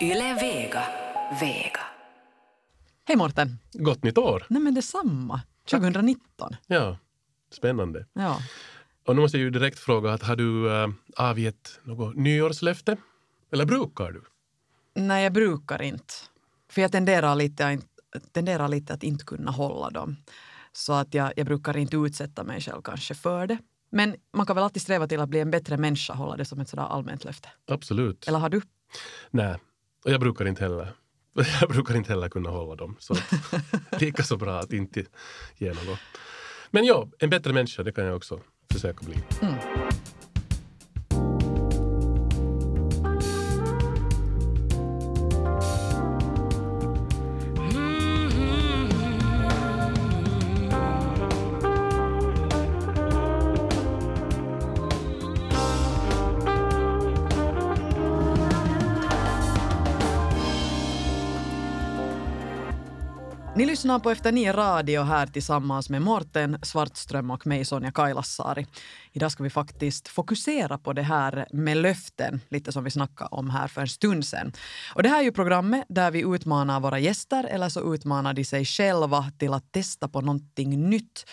Yle Vega. Vega. Hej Mårten! Gott nytt år! Nej men detsamma. 2019. Ja, spännande. Ja. Och nu måste jag ju direkt fråga, att har du äh, avgett något nyårslöfte? Eller brukar du? Nej, jag brukar inte. För jag tenderar lite, att- tenderar lite att inte kunna hålla dem. Så att jag, jag brukar inte utsätta mig själv kanske för det. Men man kan väl alltid sträva till att bli en bättre människa, hålla det som ett sådär allmänt löfte. Absolut. Eller har du? Nej, och jag brukar inte heller. Jag brukar inte heller kunna hålla dem. Så lika så bra att inte ge något. Men ja, en bättre människa, det kan jag också försöka bli. Mm. Ni lyssnar på Efter nio radio här tillsammans med Morten Svartström och mig Sonja Kailasari. Idag ska vi faktiskt fokusera på det här med löften, lite som vi snackade om här för en stund sedan. Och det här är ju programmet där vi utmanar våra gäster eller så utmanar de sig själva till att testa på någonting nytt.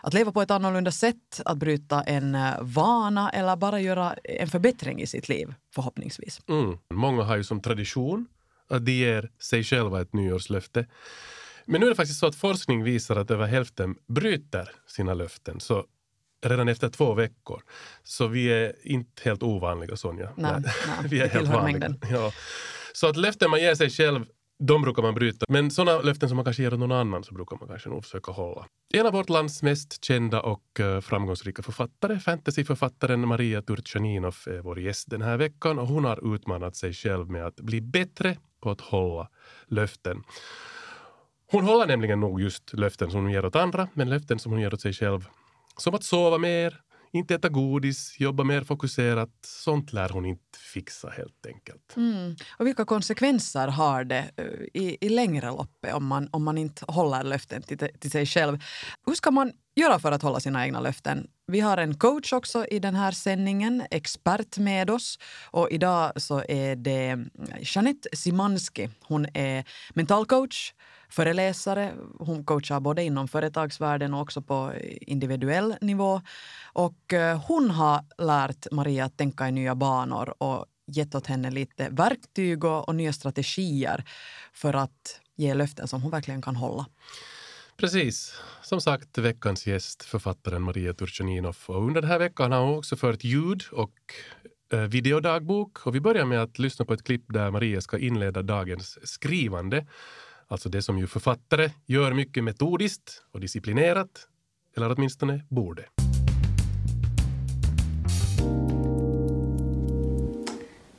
Att leva på ett annorlunda sätt, att bryta en eh, vana eller bara göra en förbättring i sitt liv, förhoppningsvis. Mm. Många har ju som tradition att de ger sig själva ett nyårslöfte. Men nu är det faktiskt så att forskning visar att över hälften bryter sina löften. Så redan efter två veckor. Så vi är inte helt ovanliga, Sonja. Nej, nej, vi är helt vanliga. mängden. Ja. Så att löften man ger sig själv, de brukar man bryta. Men sådana löften som man kanske ger någon annan så brukar man kanske nog försöka hålla. En av vårt lands mest kända och eh, framgångsrika författare, fantasyförfattaren Maria Turchaninov, är vår gäst den här veckan och hon har utmanat sig själv med att bli bättre på att hålla löften. Hon håller nämligen nog just löften som hon ger åt andra, men löften som hon ger åt sig själv. Som att sova mer, inte äta godis, jobba mer fokuserat. Sånt lär hon inte fixa helt enkelt. Mm. Och vilka konsekvenser har det eh, i, i längre loppet om man, om man inte håller löften till, till sig själv? Hur ska man göra för att hålla sina egna löften? Vi har en coach också i den här sändningen, expert med oss. Och idag så är det mm, Jeanette Simanski. Hon är mentalcoach, föreläsare. Hon coachar både inom företagsvärlden och också på individuell nivå. Och eh, hon har lärt Maria att tänka i nya banor och gett åt henne lite verktyg och, och nya strategier för att ge löften som hon verkligen kan hålla. Precis. Som sagt, veckans gäst, författaren Maria Turchaninov. Och under den här veckan har hon också fört ljud och eh, videodagbok. Och vi börjar med att lyssna på ett klipp där Maria ska inleda dagens skrivande. Alltså det som ju författare gör mycket metodiskt och disciplinerat. Eller åtminstone borde.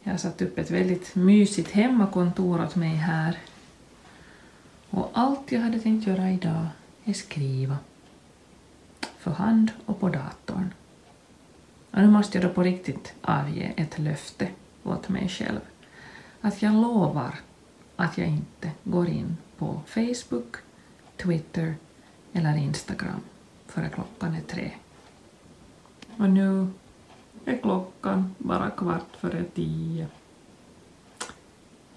Jag har satt upp ett väldigt mysigt hemmakontor åt mig här. Och allt jag hade tänkt göra idag är skriva. För hand och på datorn. Och nu måste jag då på riktigt avge ett löfte åt mig själv. Att jag lovar att jag inte går in på Facebook, Twitter eller Instagram före klockan är tre. Och nu är klockan bara kvart före tio.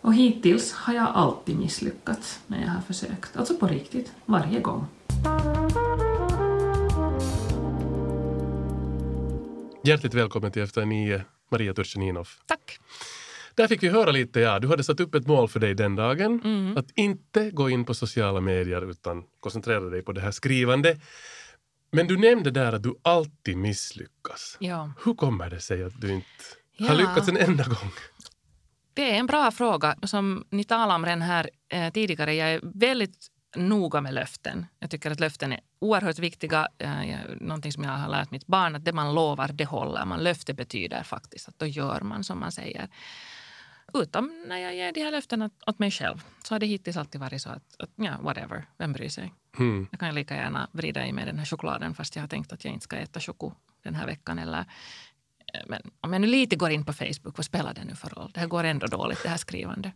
Och hittills har jag alltid misslyckats när jag har försökt. Alltså på riktigt, varje gång. Hjärtligt välkommen till Efter nio, Maria Turchaninov. Tack. Där fick vi höra lite, ja, du hade satt upp ett mål för dig den dagen. Mm. Att inte gå in på sociala medier utan koncentrera dig på det här skrivande. Men du nämnde där att du alltid misslyckas. Ja. Hur kommer det sig att du inte Ja. har lyckats en enda gång? Det är en bra fråga. Som ni talade om den här eh, tidigare, jag är väldigt noga med löften. Jag tycker att löften är oerhört viktiga. Eh, någonting som jag har lärt mitt barn, att det man lovar, det håller man. Löfte betyder faktiskt att då gör man som man säger. Utom när jag ger de här löftena åt mig själv så har det hittills alltid varit så att, att ja, whatever, vem bryr sig? Hmm. Jag kan lika gärna vrida i mig den här chokladen fast jag har tänkt att jag inte ska äta choko den här veckan. Eller, eh, men om jag nu lite går in på Facebook, vad spelar det nu för roll? Det här går ändå dåligt, det här skrivande.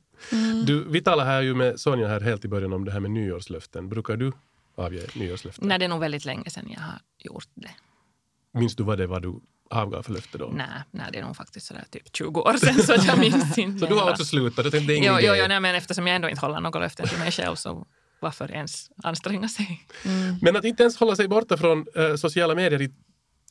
Du, vi talade här ju med Sonja här helt i början om det här med nyårslöften. Brukar du avge nyårslöften? Nej, det är nog väldigt länge sedan jag har gjort det. Minns du vad det var du avgav för löfte då? Nej, nej, det är nog faktiskt sådär typ 20 år sedan så jag minns inte. Så du har också slutat? Jag tänkte, det Jo, jo, jo nej, men eftersom jag ändå inte håller något löften till mig själv så varför ens anstränga sig? Men att inte ens hålla sig borta från eh, sociala medier i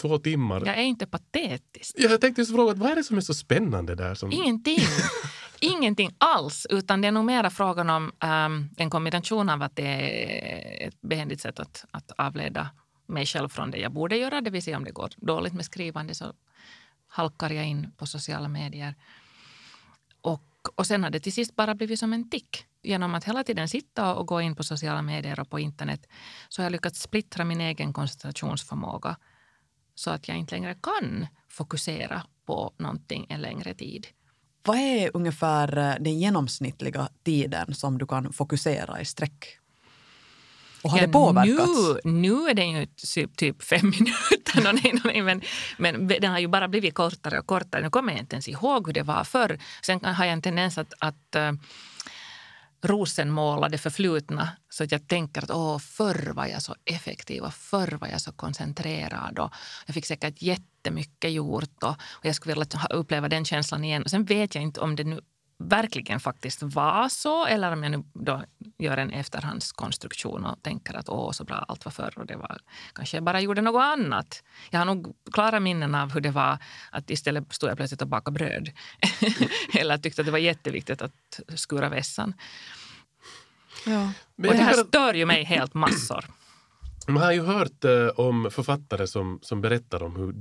två timmar. Jag är inte patetisk. Jag tänkte just fråga, vad är det som är så spännande där? Som... Ingenting. Ingenting alls, utan det är nog mera frågan om ehm, en kombination av att det är ett behändigt sätt att, att avleda mig själv från det jag borde göra. Det vill säga om det går dåligt med skrivande så halkar jag in på sociala medier. Och, och sen har det till sist bara blivit som en tick. Genom att hela tiden sitta och gå in på sociala medier och på internet så har jag lyckats splittra min egen koncentrationsförmåga så att jag inte längre kan fokusera på någonting en längre tid. Vad är ungefär den genomsnittliga tiden som du kan fokusera i sträck? Och har Ja, det påverkats? Nu, nu är den ju typ, typ fem minuter. No, nej, no, nej, men, men den har ju bara blivit kortare och kortare. Nu kommer jag inte ens ihåg hur det var förr. Sen har jag en tendens att, att uh, rosenmåla det förflutna. Så att jag tänker att åh, förr var jag så effektiv och förr var jag så koncentrerad. Och jag fick säkert jättemycket gjort och, och jag skulle vilja uppleva den känslan igen. Och sen vet jag inte om det nu verkligen faktiskt var så eller om jag nu då gör en efterhandskonstruktion och tänker att åh, så bra allt var förr och det var kanske jag bara gjorde något annat. Jag har nog klara minnen av hur det var att istället stod jag plötsligt och bakade bröd eller tyckte att det var jätteviktigt att skura vässan. Ja. Och det här stör ju mig helt massor. Man har ju hört eh, om författare som, som berättar om hur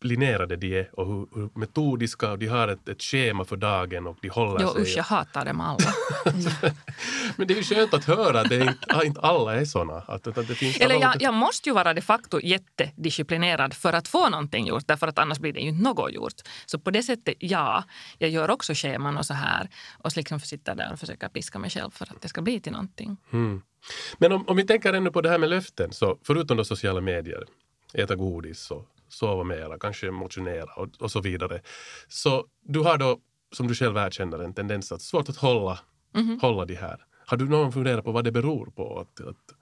disciplinerade de är och hur, hur metodiska och de har ett, ett schema för dagen och de håller Jo, sig. usch, jag hatar dem alla. Men det är ju skönt att höra att det inte, inte alla är såna. Att, att, det finns Eller jag, jag måste ju vara de facto jättedisciplinerad för att få någonting gjort, därför att annars blir det ju inte något gjort. Så på det sättet, ja, jag gör också scheman och så här och så liksom sitter där och försöker piska mig själv för att det ska bli till någonting. Mm. Men om, om vi tänker ännu på det här med löften, så förutom då sociala medier, äta godis och sova mera, kanske motionera och, och så vidare. Så du har då, som du själv erkänner, en tendens att svårt att hålla, Mhm. hålla de här. Har du någon funderat på vad det beror på? Att, att,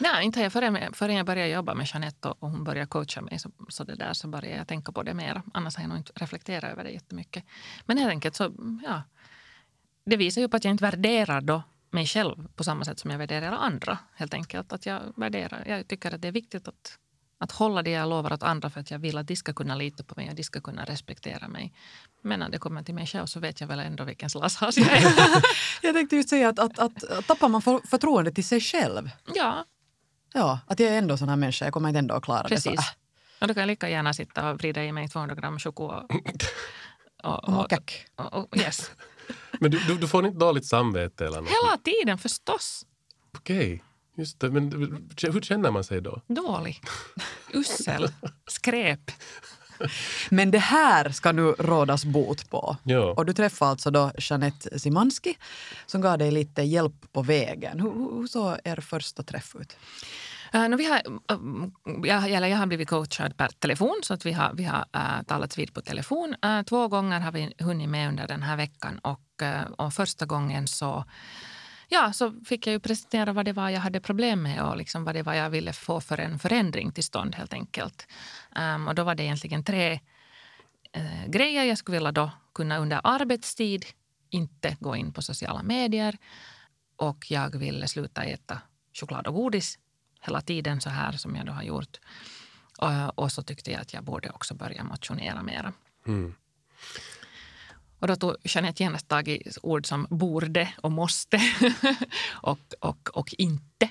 Nej, inte jag förrän, förrän jag började jobba med Jeanette och, och hon började coacha mig så, så, det där, så började jag tänka på det mer. Annars har jag nog inte reflekterat över det jättemycket. Men helt enkelt så, ja. Det visar ju på att jag inte värderar då mig själv på samma sätt som jag värderar andra. Helt enkelt att jag värderar, jag tycker att det är viktigt att, att hålla det jag lovar åt andra för att jag vill att de ska kunna lita på mig och de ska kunna respektera mig. Men när det kommer till mig själv så vet jag väl ändå vilken slashas jag är. Jag tänkte just säga att, att, att, att tappar man för, förtroende till sig själv? ja, Ja, att jag är ändå sån här människa, jag kommer inte ändå att klara det. Precis. Så, äh, Och då kan jag lika gärna sitta och vrida i mig 200 gram choklad. Och, och må käck. och, och, yes. men du, du, du får inte dåligt samvete eller något? Hela tiden förstås. Okej, just det. Men hur känner man sig då? Dålig. Ussel. Skräp. Men det här ska nu rådas bot på. Ja. Och du träffade alltså då Jeanette Simanski som gav dig lite hjälp på vägen. Hur, hur såg er första träff ut? Uh, no, vi har, uh, jag, eller jag har blivit coachad per telefon så att vi har, vi har uh, talats vid på telefon. Uh, två gånger har vi hunnit med under den här veckan och, uh, och första gången så Ja, så fick jag ju presentera vad det var jag hade problem med och liksom vad det var jag ville få för en förändring till stånd helt enkelt. Um, och då var det egentligen tre eh, grejer. Jag skulle vilja då kunna under arbetstid inte gå in på sociala medier och jag ville sluta äta choklad och godis hela tiden så här som jag då har gjort. Och, och så tyckte jag att jag borde också börja motionera mera. Mm. Och då tog Jeanette genast tag i ord som borde och måste och, och, och inte.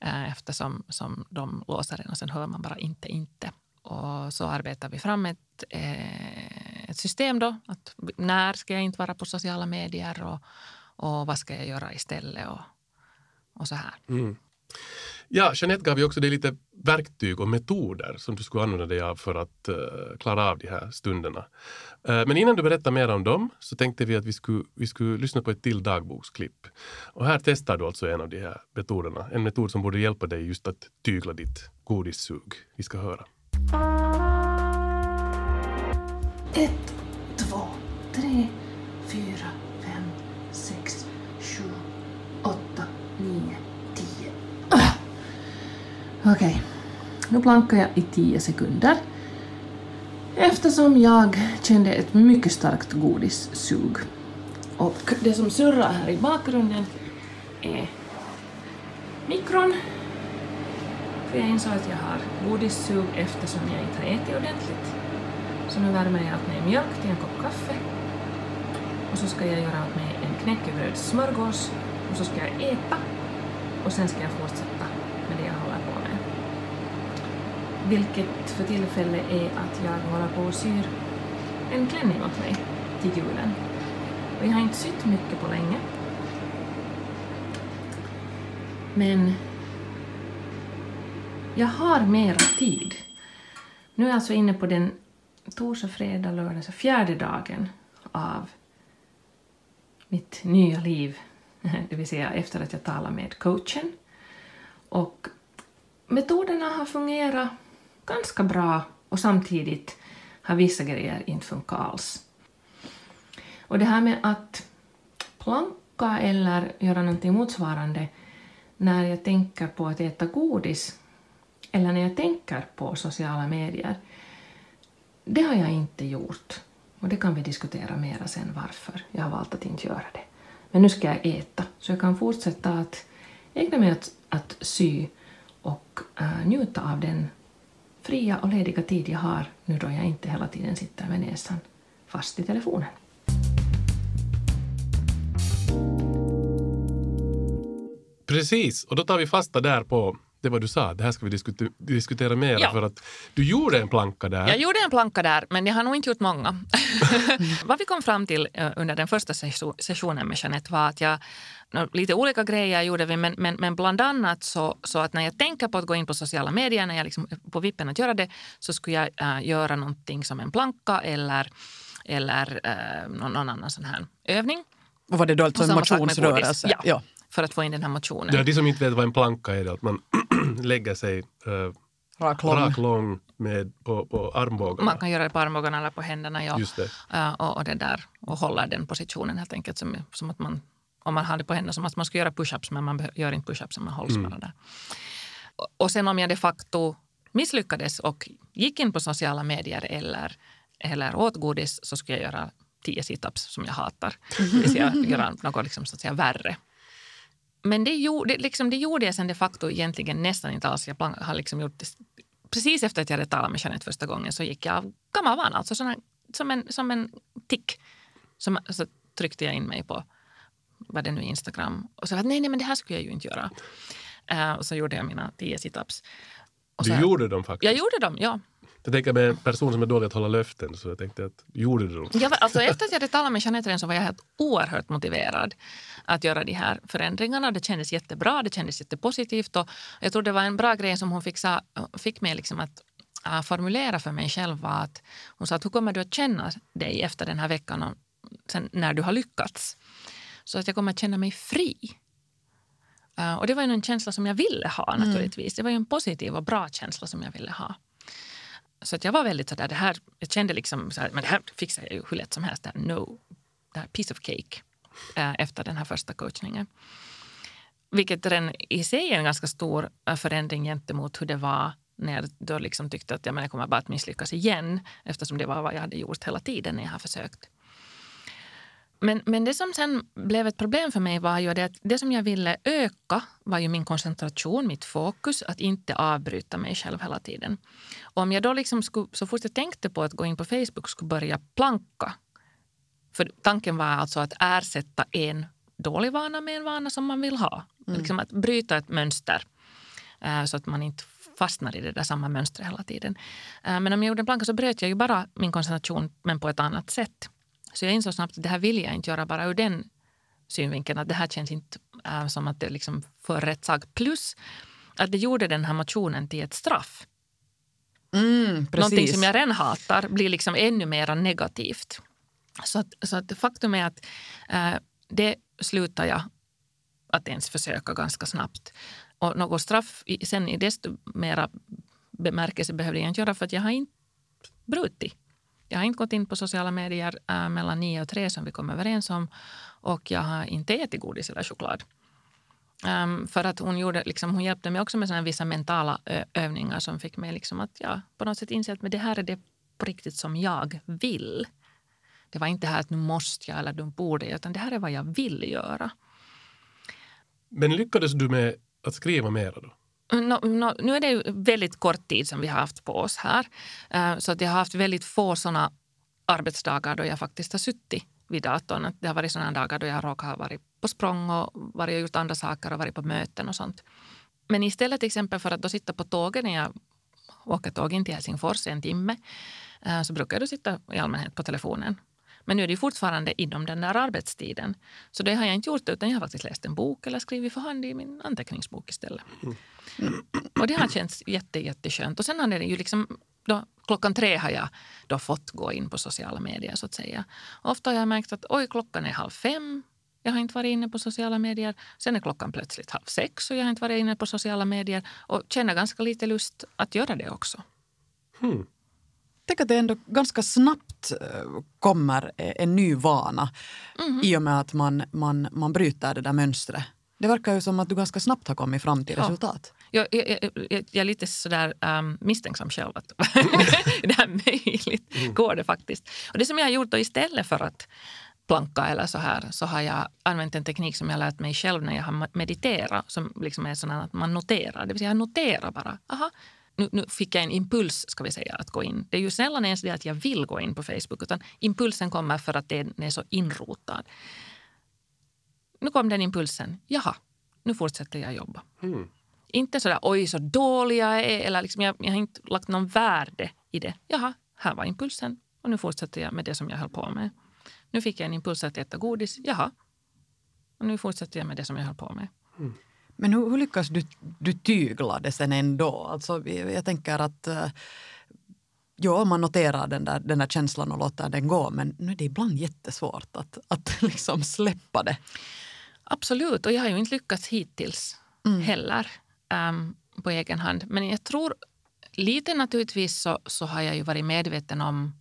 Eh, eftersom som de låser en och sen hör man bara inte, inte. Och så arbetar vi fram ett, eh, ett system då. Att när ska jag inte vara på sociala medier och, och vad ska jag göra istället och, och så här. Mm. Ja, Jeanette gav ju också dig lite verktyg och metoder som du skulle använda dig av för att uh, klara av de här stunderna. Uh, men innan du berättar mer om dem så tänkte vi att vi skulle, vi skulle lyssna på ett till dagboksklipp. Och här testar du alltså en av de här metoderna. En metod som borde hjälpa dig just att tygla ditt godissug. Vi ska höra. Ett, två, tre, fyra, fem, sex, sju, åtta, nio, tio. Ah. Okej, nu plankar jag i 10 sekunder. Eftersom jag kände ett mycket starkt godissug. Och det som surrar här i bakgrunden är mikron. För jag insåg att jag har godissug eftersom jag inte har ätit ordentligt. Så nu värmer jag åt mig mjölk till en kopp kaffe. Och så ska jag göra åt mig en knäckebrödssmörgås. Och så ska jag äta. Och sen ska jag fortsätta med det jag håller. Vilket för tillfället är att jag håller på och syr en klänning åt mig till julen. Och jag har inte sytt mycket på länge. Men jag har mera tid. Nu är jag alltså inne på den torsdag, fredag, lördag, så fjärde dagen av mitt nya liv. Det vill säga efter att jag talade med coachen. Och metoderna har fungerat ganska bra och samtidigt har vissa grejer inte funkat alls. Och det här med att planka eller göra någonting motsvarande när jag tänker på att äta godis eller när jag tänker på sociala medier, det har jag inte gjort. Och det kan vi diskutera mera sen varför jag har valt att inte göra det. Men nu ska jag äta, så jag kan fortsätta att ägna mig åt att sy och äh, njuta av den fria och lediga tid jag har nu då jag inte hela tiden sitter med näsan fast i telefonen. Precis, och då tar vi fasta där på det vad du sa. Det här ska vi diskutera, diskutera mer Ja. för att du gjorde en planka där. Jag gjorde en planka där, men jag har nog inte gjort många. Vad vi kom fram till eh, under den första session- sessionen med Jeanette var att jag, lite olika grejer gjorde vi, men, men, men bland annat så, så att när jag tänker på att gå in på sociala medier, när jag liksom är på vippen att göra det, så skulle jag äh, göra någonting som en planka eller, eller äh, någon, någon annan sån här övning. Och var det då alltså en motionsrörelse? godis. Ja. För att få in den här motionen. Ja, de som inte vet vad en planka är, att man lägger sig uh, Rak lång. rak lång med, på, på armbågarna. Man kan göra det på armbågarna eller på händerna. Ja. Just det. Uh, och, och, det där, och hålla den positionen helt enkelt. Som, som att man, om man har det på händerna som att man ska göra push-ups men man gör inte push-ups, man hålls bara där. Och, och sen om jag de facto misslyckades och gick in på sociala medier eller, eller åt godis så skulle jag göra tio situps som jag hatar. Det vill säga göra något liksom, så att säga, värre. Men det gjorde, liksom, det gjorde jag sen de facto egentligen nästan inte alls. Jag har liksom gjort det, precis efter att jag hade talat med Jeanette första gången så gick jag av gammal vana, alltså sån här, som, en, som en tick. Som, så tryckte jag in mig på vad det nu Instagram och sa att nej, nej, men det här skulle jag ju inte göra. Eh, och så gjorde jag mina tio situps. Du så- gjorde dem faktiskt. Jag gjorde dem, ja. Jag tänker med en person som är dålig att hålla löften så jag tänkte att gjorde du? Jag var, alltså efter att jag hade talat med Jeanette redan så var jag helt oerhört motiverad att göra de här förändringarna. Det kändes jättebra, det kändes jättepositivt och jag tror det var en bra grej som hon fick, sa, fick mig liksom att äh, formulera för mig själv var att hon sa att hur kommer du att känna dig efter den här veckan och sen när du har lyckats? Så att jag kommer att känna mig fri. Äh, och det var ju en känsla som jag ville ha naturligtvis. Det var ju en positiv och bra känsla som jag ville ha. Så att jag var väldigt sådär, det här, jag kände liksom så här, men det här fixar jag ju hur lätt som helst. Det här, no, det här piece of cake eh, efter den här första coachningen. Vilket redan i sig är en ganska stor eh, förändring gentemot hur det var när jag då liksom tyckte att ja, men jag kommer bara att misslyckas igen eftersom det var vad jag hade gjort hela tiden när jag har försökt. Men, men det som sen blev ett problem för mig var ju det att det som jag ville öka var ju min koncentration, mitt fokus, att inte avbryta mig själv hela tiden. Och om jag då liksom skulle, så fort jag tänkte på att gå in på Facebook skulle börja planka, för tanken var alltså att ersätta en dålig vana med en vana som man vill ha. Liksom att bryta ett mönster eh, så att man inte fastnar i det där samma mönstret hela tiden. Eh, Men om jag gjorde en planka så bröt jag ju bara min koncentration men på ett annat sätt. Så jag insåg snabbt att det här vill jag inte göra bara ur den synvinkeln att det här känns inte äh, som att det liksom för rätt sak. Plus att det gjorde den här motionen till ett straff. Mm, precis. Någonting som jag redan hatar blir liksom ännu mer negativt. Så, att, så att faktum är att äh, det slutar jag att ens försöka ganska snabbt. Och något straff i, sen i desto mera bemärkelse behövde jag inte göra för att jag har inte brutit. Jag har inte gått in på sociala medier äh, mellan nio och tre som vi kom överens om och jag har inte ätit godis eller choklad. Um, för att hon, gjorde, liksom, hon hjälpte mig också med såna vissa mentala ö, övningar som fick mig liksom att ja, på något sätt inse att men det här är det på riktigt som jag vill. Det var inte här att nu måste jag eller du borde, utan det här är vad jag vill göra. Men lyckades du med att skriva mera då? No, no, nu är det ju väldigt kort tid som vi har haft på oss här. Eh, så att jag har haft väldigt få såna arbetsdagar då jag faktiskt har suttit vid datorn. Det har varit såna dagar då jag råkat ha varit på språng och varit och gjort andra saker och varit på möten och sånt. Men istället till exempel för att då sitta på tåget när jag åker tåg in till Helsingfors en timme eh, så brukar jag då sitta i allmänhet på telefonen men nu är det fortfarande inom den där arbetstiden. Så det har jag inte gjort utan jag har faktiskt läst en bok eller skrivit för hand i min anteckningsbok istället. Mm. Och det har känts jätte, jätteskönt. Och sen har det ju liksom då, klockan tre har jag då fått gå in på sociala medier så att säga. Ofta har jag märkt att oj, klockan är halv fem. Jag har inte varit inne på sociala medier. Sen är klockan plötsligt halv sex och jag har inte varit inne på sociala medier och känner ganska lite lust att göra det också. Hmm. Tänk att det ändå ganska snabbt eh, kommer en ny vana mm. i och med att man, man, man bryter det där mönstret. Det verkar ju som att du ganska snabbt har kommit fram till ja. resultat. Jag, jag, jag, jag, är lite sådär um, misstänksam själv. Att det är möjligt. Mm. Går det faktiskt? Och det som jag har gjort då istället för att planka eller så här så har jag använt en teknik som jag lärt mig själv när jag har mediterat som liksom är sån att man noterar. Det vill säga jag noterar bara. Aha, nu, nu, fick jag en impuls ska vi säga att gå in. Det är ju sällan ens det att jag vill gå in på Facebook utan impulsen kommer för att den är så inrotad. Nu kom den impulsen. Jaha, nu fortsätter jag jobba. Mm. Inte sådär oj så dålig jag är eller liksom, jag, jag har inte lagt någon värde i det. Jaha, här var impulsen och nu fortsätter jag med det som jag höll på med. Nu fick jag en impuls att äta godis. Jaha, och nu fortsätter jag med det som jag höll på med. Mm. Men hur, hur lyckas du, du tygla det sen ändå? Alltså, jag tänker att uh, ja, man noterar den där, den där känslan och låter den gå men nu är det ibland jättesvårt att, att liksom släppa det. Absolut, och jag har ju inte lyckats hittills mm. heller um, på egen hand. Men jag tror lite naturligtvis så, så har jag ju varit medveten om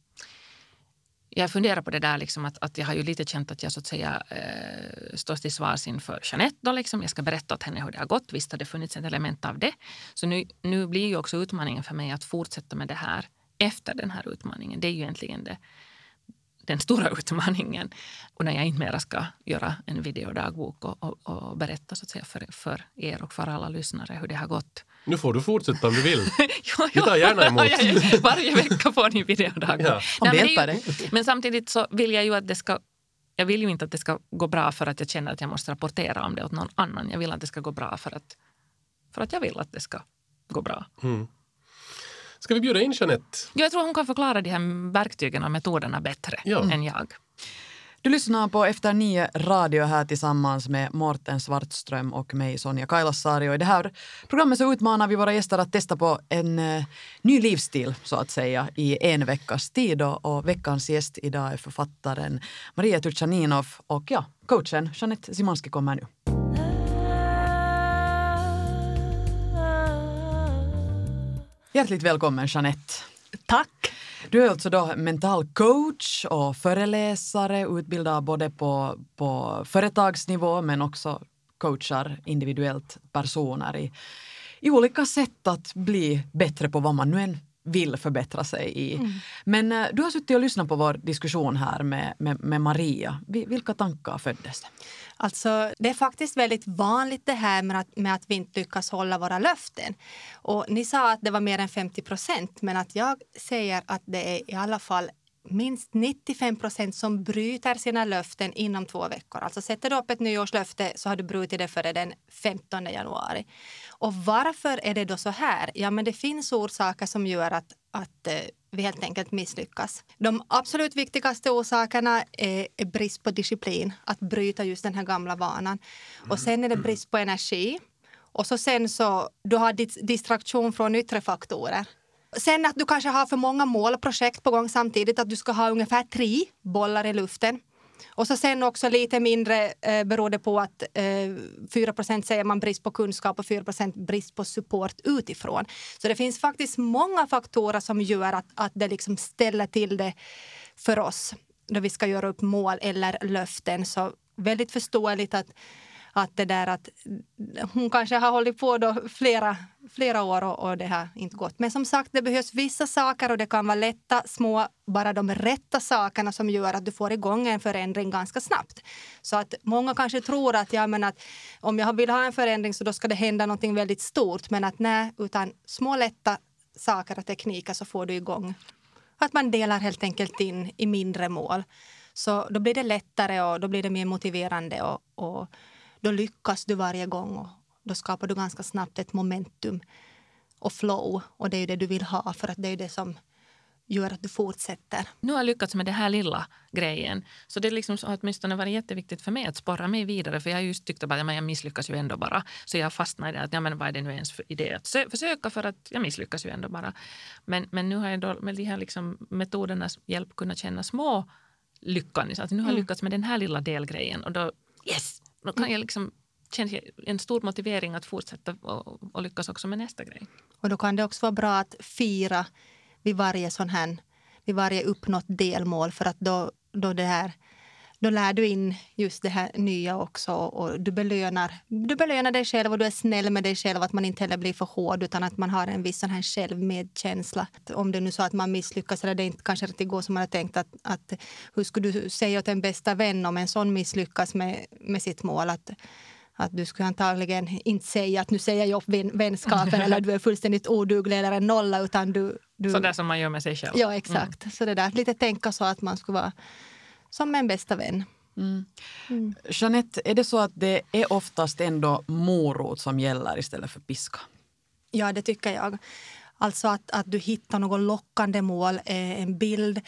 jag funderar på det där liksom att, att jag har ju lite känt att jag så att säga eh, står till svars inför Jeanette. Då liksom. Jag ska berätta åt henne hur det har gått. Visst har det funnits ett element av det. Så nu, nu blir ju också utmaningen för mig att fortsätta med det här efter den här utmaningen. Det är ju egentligen det, den stora utmaningen. Och när jag inte mera ska göra en videodagbok och, och, och berätta så att säga för, för er och för alla lyssnare hur det har gått nu får du fortsätta om du vill. jo, Vi tar gärna emot. Varje vecka får ni videodag. Ja. Nej, men, men samtidigt så vill jag ju att det ska jag vill ju inte att det ska gå bra för att jag känner att jag måste rapportera om det åt någon annan. Jag vill att det ska gå bra för att, för att jag vill att det ska gå bra. Mm. Ska vi bjuda in Jeanette? Jag tror hon kan förklara de här verktygen och metoderna bättre ja. än jag. Du lyssnar på Efter nio radio här tillsammans med Morten Svartström och mig Sonja Kailasari. Och I det här programmet så utmanar vi våra gäster att testa på en uh, ny livsstil så att säga i en veckas tid. Och, och veckans gäst idag är författaren Maria Turchaninov och ja, coachen Jeanette Simanski kommer nu. Hjärtligt välkommen Jeanette. Tack. Du är alltså då mental coach och föreläsare, utbildar både på, på företagsnivå men också coachar individuellt personer i, i olika sätt att bli bättre på vad man nu än vill förbättra sig i. Mm. Men uh, du har suttit och lyssnat på vår diskussion här med, med, med Maria. Vilka tankar föddes det? Alltså, det är faktiskt väldigt vanligt det här med att, med att vi inte lyckas hålla våra löften. Och ni sa att det var mer än 50 procent, men att jag säger att det är i alla fall minst 95 procent som bryter sina löften inom två veckor. Alltså sätter du upp ett nyårslöfte så har du brutit det före den 15 januari. Och varför är det då så här? Ja, men det finns orsaker som gör att, att eh, vi helt enkelt misslyckas. De absolut viktigaste orsakerna är, brist på disciplin, att bryta just den här gamla vanan. Och sen är det brist på energi. Och så sen så du har distraktion från yttre faktorer. Sen att du kanske har för många mål och projekt på gång samtidigt, att du ska ha ungefär tre bollar i luften. Och så sen också lite mindre eh, beror det på att eh, 4 säger man brist på kunskap och 4% brist på support utifrån. Så det finns faktiskt många faktorer som gör att, att det liksom ställer till det för oss då vi ska göra upp mål eller löften. Så väldigt förståeligt att att det där att hon kanske har hållit på då flera, flera år och, och det har inte gått. Men som sagt, det behövs vissa saker och det kan vara lätta, små, bara de rätta sakerna som gör att du får igång en förändring ganska snabbt. Så att många kanske tror att, ja, men att om jag vill ha en förändring så då ska det hända någonting väldigt stort. Men att nej, utan små lätta saker och tekniker så får du igång. Att man delar helt enkelt in i mindre mål. Så då blir det lättare och då blir det mer motiverande och, och då lyckas du varje gång och då skapar du ganska snabbt ett momentum och flow och det är ju det du vill ha för att det är det som gör att du fortsätter. Nu har jag lyckats med den här lilla grejen. Så det liksom har åtminstone varit jätteviktigt för mig att sporra mig vidare. För jag har just tyckt att jag misslyckas ju ändå bara. Så jag fastnar i det att ja, men vad är det nu ens för idé att försöka för att jag misslyckas ju ändå bara. Men, men nu har jag då med de här liksom metodernas hjälp kunnat känna små lyckan. Att nu har jag mm. lyckats med den här lilla delgrejen och då yes, då kan jag liksom känna en stor motivering att fortsätta och, och lyckas också med nästa grej. Och då kan det också vara bra att fira vid varje sån här, vid varje uppnått delmål för att då, då det här då lär du in just det här nya också och du belönar, du belönar dig själv och du är snäll med dig själv. Att man inte heller blir för hård utan att man har en viss sån här självmedkänsla. Om det nu så att man misslyckas eller det inte kanske riktigt går som man har tänkt att, att hur skulle du säga åt en bästa vän om en sån misslyckas med, med sitt mål? Att, att du skulle antagligen inte säga att nu säger jag upp vänskapen eller du är fullständigt oduglig eller en nolla utan du... du... Så där som man gör med sig själv? Ja, exakt. Mm. Så det där, lite tänka så att man skulle vara som en bästa vän. Mm. Mm. Jeanette, är det så att det är oftast ändå morot som gäller istället för piska? Ja, det tycker jag. Alltså att, att du hittar något lockande mål, eh, en bild,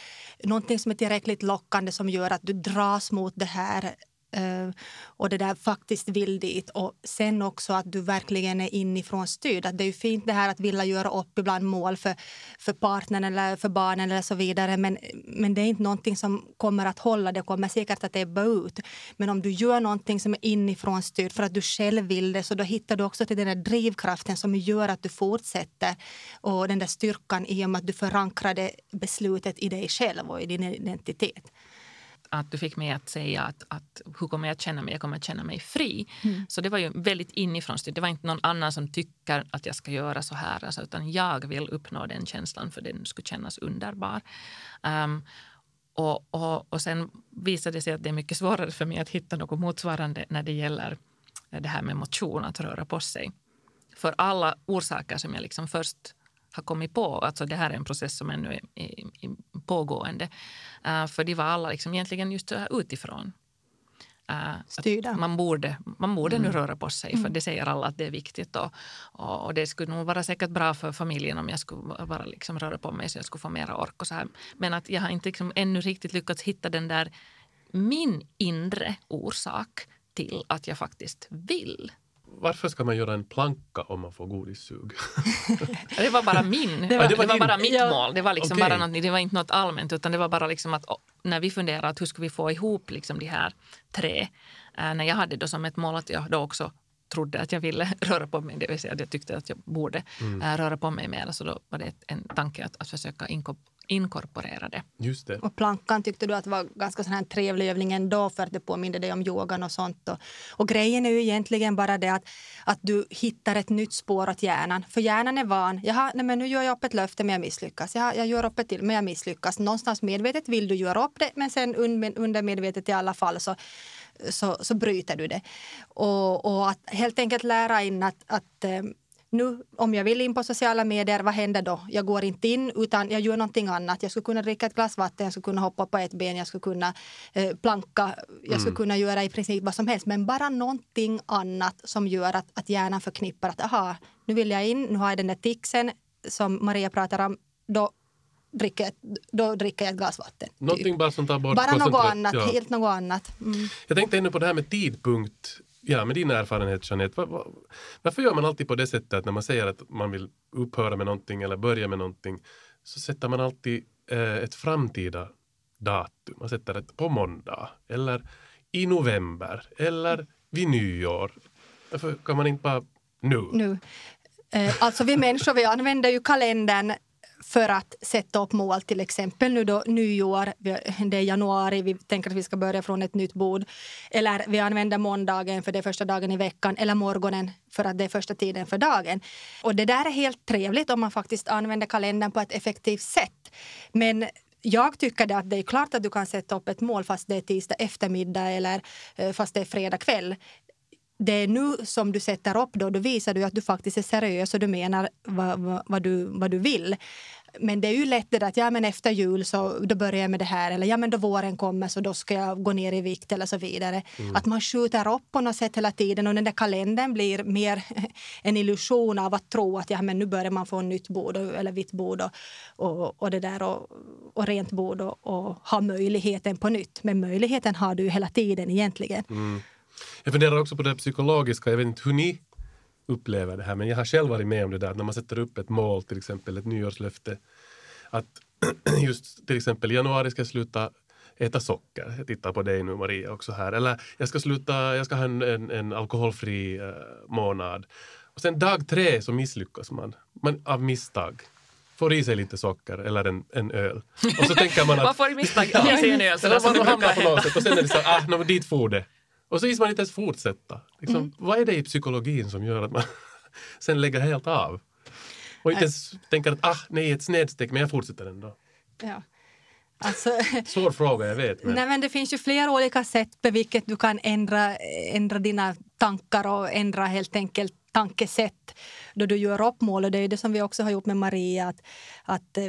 någonting som är tillräckligt lockande som gör att du dras mot det här Eh, och det där faktiskt vill dit. Och sen också att du verkligen är inifrån styrd. Att det är ju fint det här att vilja göra upp ibland mål för, för partnern eller för barnen eller så vidare. Men, men det är inte någonting som kommer att hålla. Det kommer säkert att ebba ut. Men om du gör någonting som är inifrån styrd för att du själv vill det så då hittar du också till den där drivkraften som gör att du fortsätter. Och den där styrkan i och med att du förankrade beslutet i dig själv och i din identitet att du fick mig att säga att, att hur kommer jag att känna mig? Jag kommer att känna mig fri. Mm. Så det var ju väldigt inifrån styrt. Det var inte någon annan som tycker att jag ska göra så här. Alltså, utan jag vill uppnå den känslan för den skulle kännas underbar. Um, och, och, och sen visade det sig att det är mycket svårare för mig att hitta något motsvarande när det gäller det här med motion, att röra på sig. För alla orsaker som jag liksom först har kommit på. Alltså det här är en process som ännu är, är, är pågående. Uh, för de var alla liksom egentligen just utifrån. Uh. Man borde, man borde mm. nu röra på sig, för mm. det säger alla att det är viktigt. Och, och, och, det skulle nog vara säkert bra för familjen om jag skulle bara liksom röra på mig så jag skulle få mera ork. Och så här. Men att jag har inte liksom ännu riktigt lyckats hitta den där min inre orsak till att jag faktiskt vill varför ska man göra en planka om man får godissug? det var bara min. Det var, ja, det var, det var bara mitt ja. mål. Det var, liksom okay. bara något, det var inte något allmänt utan det var bara liksom att när vi funderade att hur ska vi få ihop liksom de här tre. Äh, när jag hade då som ett mål att jag då också trodde att jag ville röra på mig, det vill säga att jag tyckte att jag borde mm. äh, röra på mig mer. Så då var det en tanke att, att försöka inkorporerade. Just det. Och plankan tyckte du att var ganska sån här trevlig övning ändå för att det påminde dig om yogan och sånt. Och, och grejen är ju egentligen bara det att, att du hittar ett nytt spår åt hjärnan. För hjärnan är van. Jaha, nej men nu gör jag upp ett löfte men jag misslyckas. Jaha, jag gör upp ett till men jag misslyckas. Någonstans medvetet vill du göra upp det men sen undermedvetet i alla fall så så, så bryter du det. Och, och att helt enkelt lära in att, att eh, nu om jag vill in på sociala medier, vad händer då? Jag går inte in utan jag gör någonting annat. Jag skulle kunna dricka ett glas vatten, jag skulle kunna hoppa på ett ben, jag skulle kunna eh, planka, jag skulle mm. kunna göra i princip vad som helst. Men bara någonting annat som gör att, att hjärnan förknippar att aha, nu vill jag in, nu har jag den där tixen som Maria pratar om. Då dricker då dricker jag ett glas vatten. Någonting typ. bara som tar bort Bara något annat, ja. helt något annat. Mm. Jag tänkte ännu på det här med tidpunkt Ja, med din erfarenhet Jeanette, var, var, varför gör man alltid på det sättet att när man säger att man vill upphöra med någonting eller börja med någonting så sätter man alltid eh, ett framtida datum. Man sätter det på måndag eller i november eller vid nyår. Varför kan man inte bara nu? nu. Eh, alltså vi människor vi använder ju kalendern för att sätta upp mål, till exempel nu då nyår, det är januari, vi tänker att vi ska börja från ett nytt bord. Eller vi använder måndagen för det är första dagen i veckan eller morgonen för att det är första tiden för dagen. Och det där är helt trevligt om man faktiskt använder kalendern på ett effektivt sätt. Men jag tycker att det är klart att du kan sätta upp ett mål fast det är tisdag eftermiddag eller eh, fast det är fredag kväll det är nu som du sätter upp då, då visar du att du faktiskt är seriös och du menar vad, vad, vad, du, vad du vill. Men det är ju lättare att ja, men efter jul så då börjar jag med det här eller ja, men då våren kommer så då ska jag gå ner i vikt eller så vidare. Mm. Att man skjuter upp på något sätt hela tiden och den där kalendern blir mer en illusion av att tro att ja, men nu börjar man få nytt bord eller vitt bord och, och, och det där och, och rent bord och, och ha möjligheten på nytt. Men möjligheten har du hela tiden egentligen. Mm. Jag funderar också på det psykologiska. Jag vet inte hur ni upplever det här, men jag har själv varit med om det där när man sätter upp ett mål, till exempel ett nyårslöfte. Att just till exempel januari ska jag sluta äta socker. Jag tittar på dig nu Maria också här. Eller jag ska sluta, jag ska ha en, en, en alkoholfri uh, månad. Och sen dag tre så misslyckas man, man av misstag får i sig lite socker eller en, en öl. Och så tänker man att... man får misstag i sig en öl. Så man hamnar på något sätt och sen är det så ah, no, dit for det. Och så vill man inte ens fortsätta. Liksom, mm. Vad är det i psykologin som gör att man sen lägger helt av? Och inte ens tänker att ah, nej, ett snedsteg, men jag fortsätter ändå. Ja. Alltså, Svår fråga, jag vet. Men... Nej, men det finns ju flera olika sätt på vilket du kan ändra, ändra dina tankar och ändra helt enkelt tankesätt då du gör upp mål. Och det är det som vi också har gjort med Maria. Att, att eh,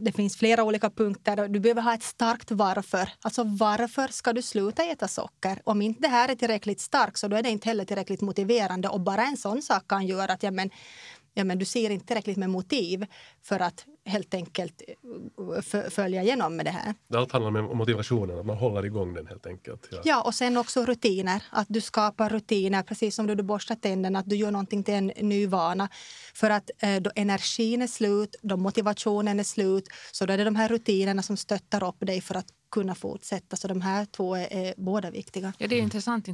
det finns flera olika punkter. Du behöver ha ett starkt varför. Alltså varför ska du sluta äta socker? Om inte det här är tillräckligt starkt så då är det inte heller tillräckligt motiverande. Och bara en sån sak kan göra att ja, men, ja, men du ser inte tillräckligt med motiv för att helt enkelt eh, följa igenom med det här. Allt handlar om motivationen, att man håller igång den helt enkelt. Ja. ja, och sen också rutiner. Att du skapar rutiner, precis som då du borstar tänderna, att du gör någonting till en ny vana. För att eh, då energin är slut, då motivationen är slut, så då är det de här rutinerna som stöttar upp dig för att kunna fortsätta. Så de här två är, är båda viktiga. Ja, det är intressant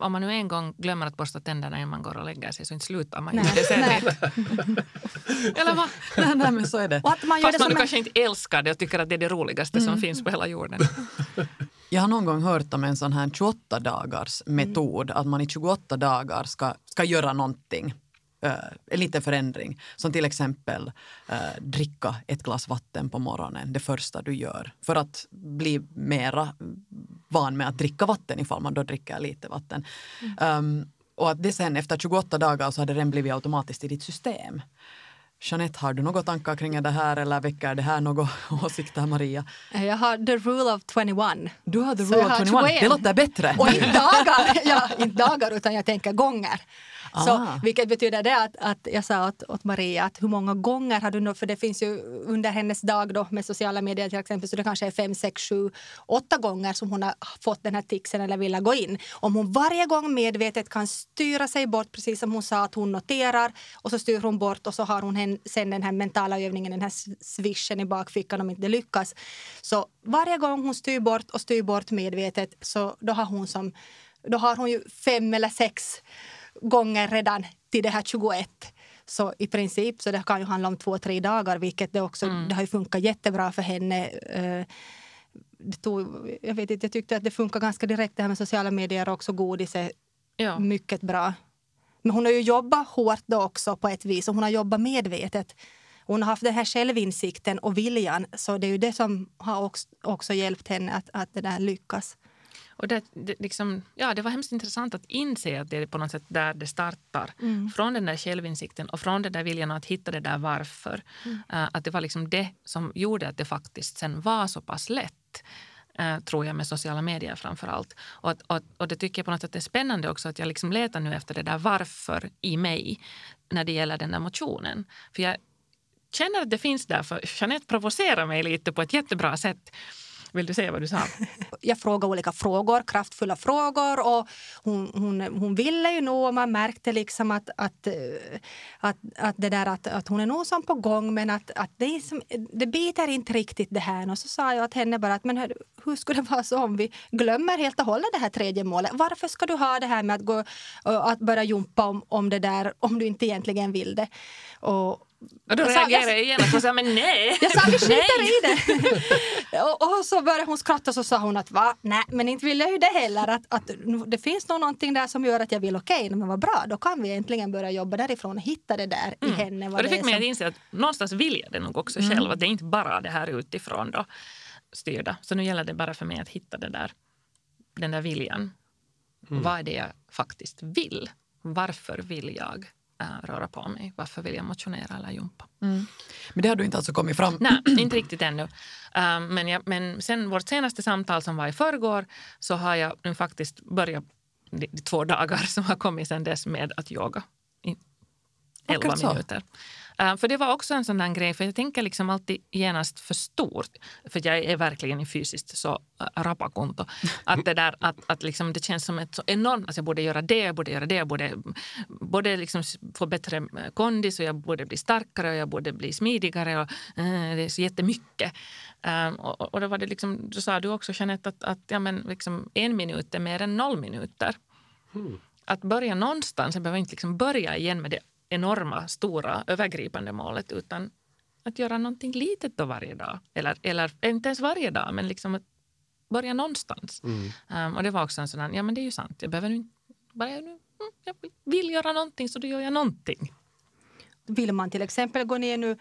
om man nu en gång glömmer att borsta tänderna innan man går och lägger sig så inte slutar man ju det sen. Eller vad? nej, nej, men så är det. Och att man Fast man en... kanske inte älskar det och tycker att det är det roligaste mm. som finns på hela jorden. Jag har någon gång hört om en sån här 28 dagars metod, mm. att man i 28 dagar ska, ska göra någonting en liten förändring. Som till exempel uh, dricka ett glas vatten på morgonen, det första du gör. För att bli mera van med att dricka vatten ifall man då dricker lite vatten. Mm. Um, och att det sen efter 28 dagar så har det redan blivit automatiskt i ditt system. Jeanette, har du några tankar kring det här eller väcker det här några åsikter, Maria? Jag har the rule of 21. Du har the rule of 21. 21. Det låter bättre. Och inte dagar, ja, inte dagar utan jag tänker gånger. Så, ah. vilket betyder det att, att jag sa åt, åt Maria att hur många gånger har du nu, för det finns ju under hennes dag då med sociala medier till exempel, så det kanske är fem, sex, sju, åtta gånger som hon har fått den här tixen eller vill gå in. Om hon varje gång medvetet kan styra sig bort, precis som hon sa att hon noterar och så styr hon bort och så har hon sen den här mentala övningen, den här swishen i bakfickan om inte det lyckas. Så varje gång hon styr bort och styr bort medvetet så då har hon som då har hon ju fem eller sex gånger redan till det här 21. Så i princip så det kan ju handla om två, tre dagar vilket det också mm. det har funkat jättebra för henne. Eh, det tog, jag, vet inte, jag tyckte att det funkar ganska direkt det här med sociala medier och också godis är ja. mycket bra. Men hon har ju jobbat hårt då också på ett vis och hon har jobbat medvetet. Hon har haft den här självinsikten och viljan så det är ju det som har också, också hjälpt henne att, att det där lyckas. Och det, det, liksom, ja, det var hemskt intressant att inse att det är på något sätt där det startar. Mm. Från den där självinsikten och från den där viljan att hitta det där varför. Mm. Uh, att det var liksom det som gjorde att det faktiskt sen var så pass lätt. Uh, tror jag med sociala medier framför allt. Och, och, och, det tycker jag på något sätt är spännande också att jag liksom letar nu efter det där varför i mig när det gäller den där motionen. För jag känner att det finns där för Jeanette provocerar mig lite på ett jättebra sätt. Vill du säga vad du sa? Jag frågade olika frågor, kraftfulla frågor. och Hon, hon, hon ville ju nog och man märkte liksom att, att, eh, att, att, det där, att, att hon är nog som på gång men att, att det, är som, det biter inte riktigt det här. Och så sa jag till henne bara att men hur, hur skulle det vara så om vi glömmer helt och hållet det här tredje målet? Varför ska du ha det här med att, gå, att börja jumpa om, om det där om du inte egentligen vill det? Och, och då reagerade jag genast och sa men nej. Jag sa vi skiter i det. och, och så började hon skratta och så sa hon att va, nej men inte vill jag ju det heller. Att, att det finns nog någonting där som gör att jag vill okej, men vad bra, då kan vi äntligen börja jobba därifrån och hitta det där i henne. Vad Och det fick är mig som- att inse att någonstans vill jag det nog också själv. Att det är inte bara det här utifrån då styrda. Så nu gäller det bara för mig att hitta det där, den där viljan. Vad är det jag faktiskt vill? Varför vill jag äh, röra på mig? Varför vill jag motionera eller jumpa? Men det har du inte alltså kommit fram Nej, inte riktigt ännu. Um, men, jag, men sen vårt senaste samtal som var i förrgår så har jag nu faktiskt börjat de, de två dagar som har kommit sen dess med att yoga i elva Akkurat så. Uh, för det var också en sån där grej, för jag tänker liksom alltid genast för stort. För jag är verkligen i fysiskt så uh, rapakunto. Att det där att, att liksom det känns som ett så enormt, alltså jag borde göra det, jag borde göra det, jag borde både liksom få bättre eh, kondis och jag borde bli starkare och jag borde bli smidigare. Och, eh, det är så jättemycket. Um, och, och då var det liksom, då sa du också Jeanette att, att ja, men liksom en minut är mer än noll minuter. Att börja någonstans, jag behöver inte liksom börja igen med det enorma, stora, övergripande målet utan att göra någonting litet då varje dag. Eller, eller inte ens varje dag, men liksom att börja någonstans. Um, och det var också en sån här, ja men det är ju sant, jag behöver nu bara, nu, mm, jag vill göra någonting så då gör jag någonting. Vill man till exempel gå ner nu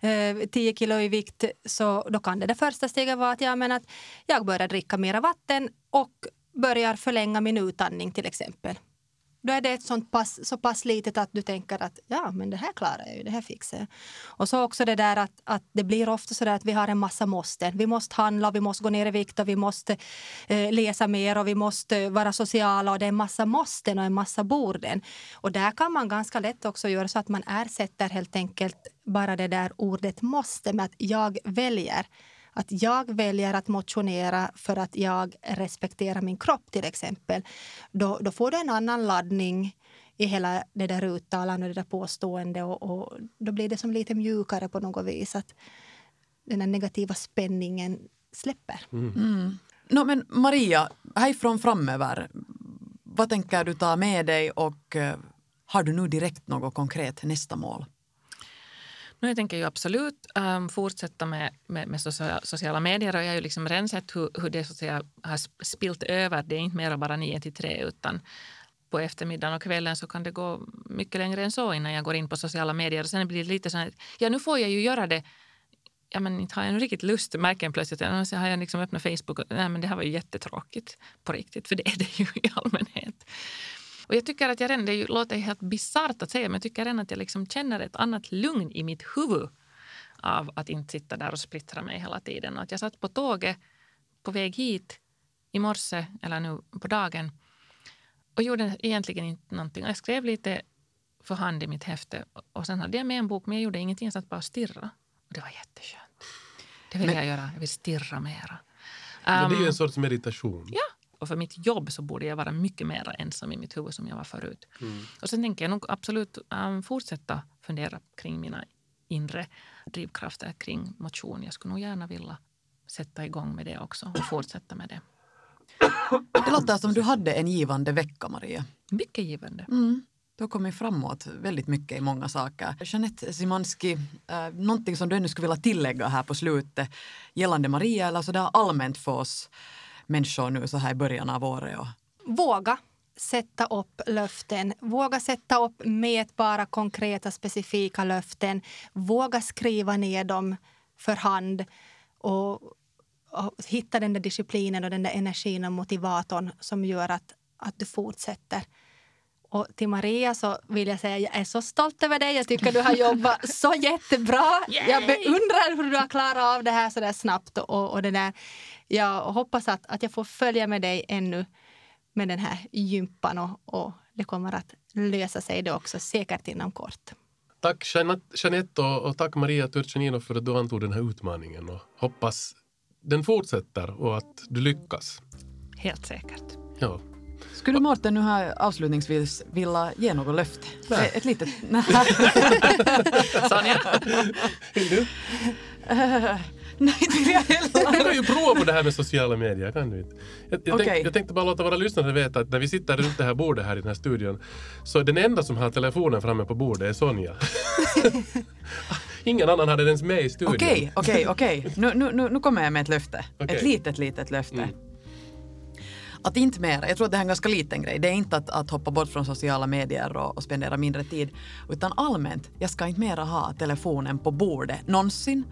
eh, 10 kilo i vikt så då kan det, det första steget vara att, ja, men att jag börjar dricka mera vatten och börjar förlänga min utandning till exempel. Då är det ett sånt pass, så pass litet att du tänker att ja, men det här klarar jag ju, det här fixar jag. Och så också det där att, att det blir ofta så där att vi har en massa måste. Vi måste handla, vi måste gå ner i vikt och vi måste eh, läsa mer och vi måste vara sociala och det är en massa måsten och en massa borden. Och där kan man ganska lätt också göra så att man ersätter helt enkelt bara det där ordet måste med att jag väljer. Att jag väljer att motionera för att jag respekterar min kropp till exempel. Då, då får du en annan laddning i hela det där uttalandet och det där påstående och, och då blir det som lite mjukare på något vis. Att den här negativa spänningen släpper. No, men Maria, härifrån framöver, vad tänker du ta med dig och eh, har du nu direkt något konkret nästa mål? Nu jag tänker ju absolut um, fortsätta med, med, med sociala, sociala medier och jag har ju liksom rensat hur, hur det så att säga, har spilt över. Det är inte mer bara 9 till 3 utan på eftermiddagen och kvällen så kan det gå mycket längre än så innan jag går in på sociala medier. Och sen blir det lite så här, ja nu får jag ju göra det ja, men inte har jag riktigt lust, märker jag plötsligt. Ja, Så har jag liksom öppnat Facebook och nej, men det här var ju jättetråkigt på riktigt, för det är det ju i allmänhet. Och jag tycker att jag redan, det låter helt bisarrt att säga, men jag tycker redan att jag liksom känner ett annat lugn i mitt huvud av att inte sitta där och splittra mig hela tiden. Att jag satt på tåget på väg hit i morse, eller nu på dagen, och gjorde egentligen inte någonting. Jag skrev lite för hand i mitt häfte och sen hade jag med en bok, men jag gjorde ingenting. Jag satt bara och stirrade. Och det var jätteskönt. Det vill jag göra. Jag vill stirra mera. Men det är ju Um, en sorts meditation. Ja, och för mitt jobb så borde jag vara mycket mer ensam i mitt huvud som jag var förut. Och sen tänker jag nog absolut um, fortsätta fundera kring mina inre drivkrafter kring motion. Jag skulle nog gärna vilja sätta igång med det också och fortsätta med det. Det låter som du hade en givande vecka, Maria. Mycket givande. Mm. Du har kommit framåt väldigt mycket i många saker. Jeanette Simanski, eh, någonting som du ännu skulle vilja tillägga här på slutet gällande Maria eller sådär allmänt för oss människor nu så här i början av året? Och, Våga sätta upp löften. Våga sätta upp mätbara, konkreta, specifika löften. Våga skriva ner dem för hand och, och hitta den där disciplinen och den där energin och motivatorn som gör att, att du fortsätter. Och till Maria så vill jag säga jag är så stolt över dig. Jag tycker du har jobbat så jättebra. Yay! Jag beundrar hur du har klarat av det här så där snabbt. Och, och det där. Jag hoppas att, att jag får följa med dig ännu med den här gympan och, och det kommer att lösa sig det också säkert inom kort. Tack Jeanette och tack Maria Turchenino för att du antog den här utmaningen och hoppas den fortsätter och att du lyckas. Helt säkert. Ja. Skulle Mårten nu här avslutningsvis vilja ge något löfte? Nej. Ett litet... Nej. Sonja? Vill du? Nej, inte vill jag heller. Du kan ju prova på det här med sociala medier, kan du inte? Jag, jag, Okej. tänkte, jag tänkte bara låta våra lyssnare veta att när vi sitter runt det här bordet här i den här studion så den enda som har telefonen framme på bordet är Sonja. Ingen annan hade den ens med i studion. Okej, okej, okej. Nu, nu, nu, kommer jag med ett löfte. Ett litet, litet löfte. Mm. Att inte mera, jag tror att det här är en ganska liten grej, det är inte att, att hoppa bort från sociala medier och, och spendera mindre tid, utan allmänt, jag ska inte mera ha telefonen på bordet någonsin.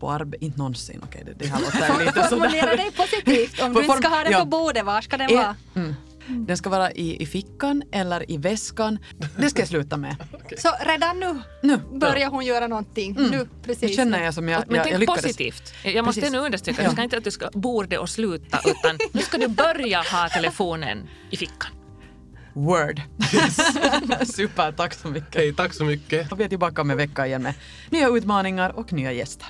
På arbe- inte någonsin, okej det, det här låter lite Formulera sådär. dig positivt. Om du inte ska ha den ja. på bordet, var ska den Eh, vara? Mm. Den ska vara i, i fickan eller i väskan. Det ska jag sluta med. Så redan nu Nu. börjar hon göra någonting. Nu, Nu precis. känner jag som jag, Men jag, tänk jag lyckades. positivt. Jag måste Precis. nu understryka, Ja. du ska inte att du ska borde och sluta, utan nu ska du börja ha telefonen i fickan. Word. Super, tack så mycket. Okej, tack så mycket. Och vi är tillbaka om en vecka igen med nya utmaningar och nya gäster.